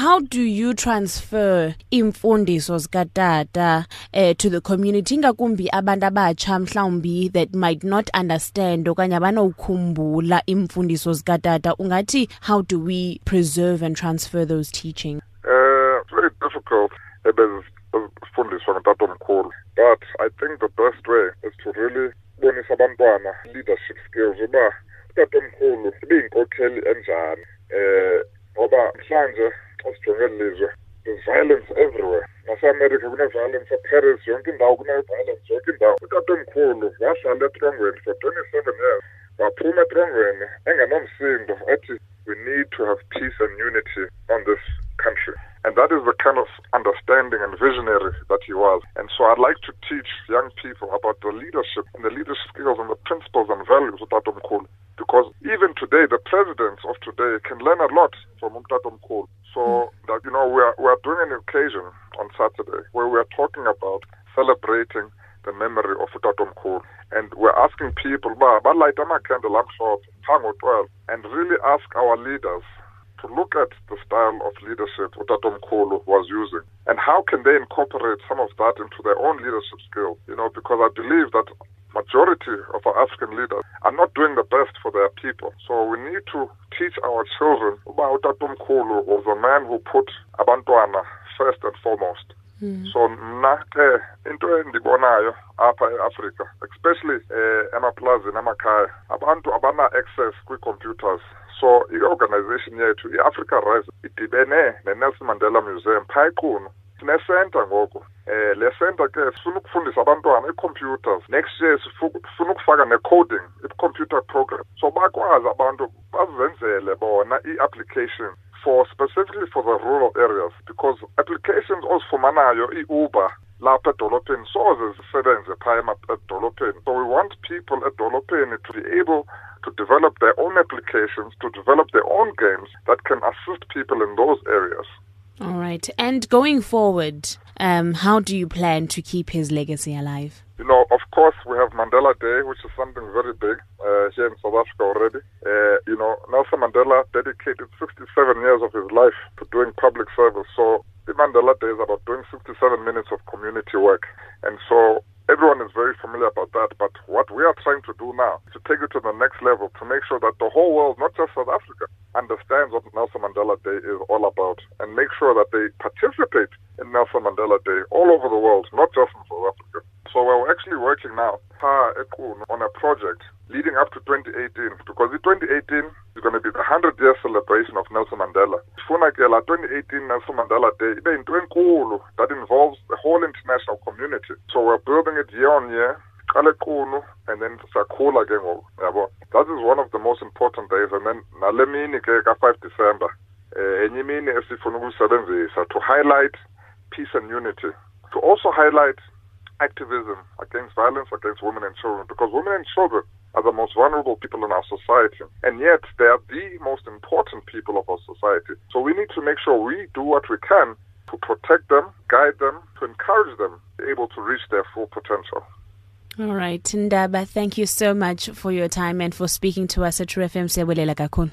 how do you transfer imfundiso zikatata uh, to the community? Ingakumbi abantu abatsha mhlawumbi that might not understand okanye abanawukhumbula imfundiso zikatata. Ungathi how do we preserve and transfer those teachings? Uh, it's very difficult ebezifundiswa ngutatomkhulu but I think the best way is to really bonisa abantwana leadership skills uba utatomkhulu ibiyinkokheli enjani eh ngoba mhlanje xa sijonge lizwe uh, there's violence everywhere. Naseamerica kune-violence eparis yonke indawo kune-violence yonke indawo utatomkhulu wahlala etrongweni for? Twenty-seven years. Waphuma etrongweni engenomsindo ethi we need to have peace and unity on this country. And that is the kind of understanding and visionary that he was. And so I'd like to teach young people about the leadership and the leadership skills and the principles and values of Mkhulu. Because even today, the presidents of today can learn a lot from Mkhulu. So hmm. that, you know, we are, we are doing an occasion on Saturday where we are talking about celebrating the memory of Tato Mkhulu. And we're asking people, ba, ba light a candle, I'm short, hang 12, and really ask our leaders to look at the style of leadership Utatomkhulu was using and how can they incorporate some of that into their own leadership skills, you know, because I believe that majority of our African leaders are not doing the best for their people. So we need to teach our children about Utatomkhulu was a man who put Abantwana first and foremost. so mna ke into endibonayo apha eAfrika especially eh emaplazini amakhaya abantu abana access kwi-computers so i-organization yethu i-africa rise idibene ne-nelson mandela museum phaa equnu. Sinesenta ngoku. Eh le center ke sifuna ukufundisa abantwana i-computers next year sifuna ukufaka ne-coding i-computer program. So bakwazi abantu bazenzele bona i-application for specifically for the rural areas because applications ozifumanayo i-uber lapha edolophini soze zisebenze phaa edolophini so we want people edolophini to be able to develop their own applications to develop their own games that can assist people in those areas all right and going forward um, how do you plan to keep his legacy alive you know, of course, we have Mandela Day, which is something very big uh, here in South Africa already. Uh, you know, Nelson Mandela dedicated 67 years of his life to doing public service. So the Mandela Day is about doing 67 minutes of community work. And so everyone is very familiar about that. But what we are trying to do now is to take it to the next level to make sure that the whole world, not just South Africa, understands what Nelson Mandela Day is all about and make sure that they participate in Nelson Mandela Day all over the world, not just in South Africa. So we're actually working now on a project leading up to 2018 because in 2018 is going to be the 100 year celebration of Nelson Mandela. Funa ke la 2018 Nelson Mandela Day that involves the whole international community. So we're building it year on year. and then ngoku yabo that is one of the most important days and then nale mini ke ka-5 december eh enye imini esifuna ukuyisebenzisa to highlight peace and unity to also highlight activism against violence against women and children because women and children are the most vulnerable people in our society. And yet, they are the most important people of our society. So we need to make sure we do what we can to protect them, guide them, to encourage them to be able to reach their full potential. All right, Ndaba, thank you so much for your time and for speaking to us at True FM.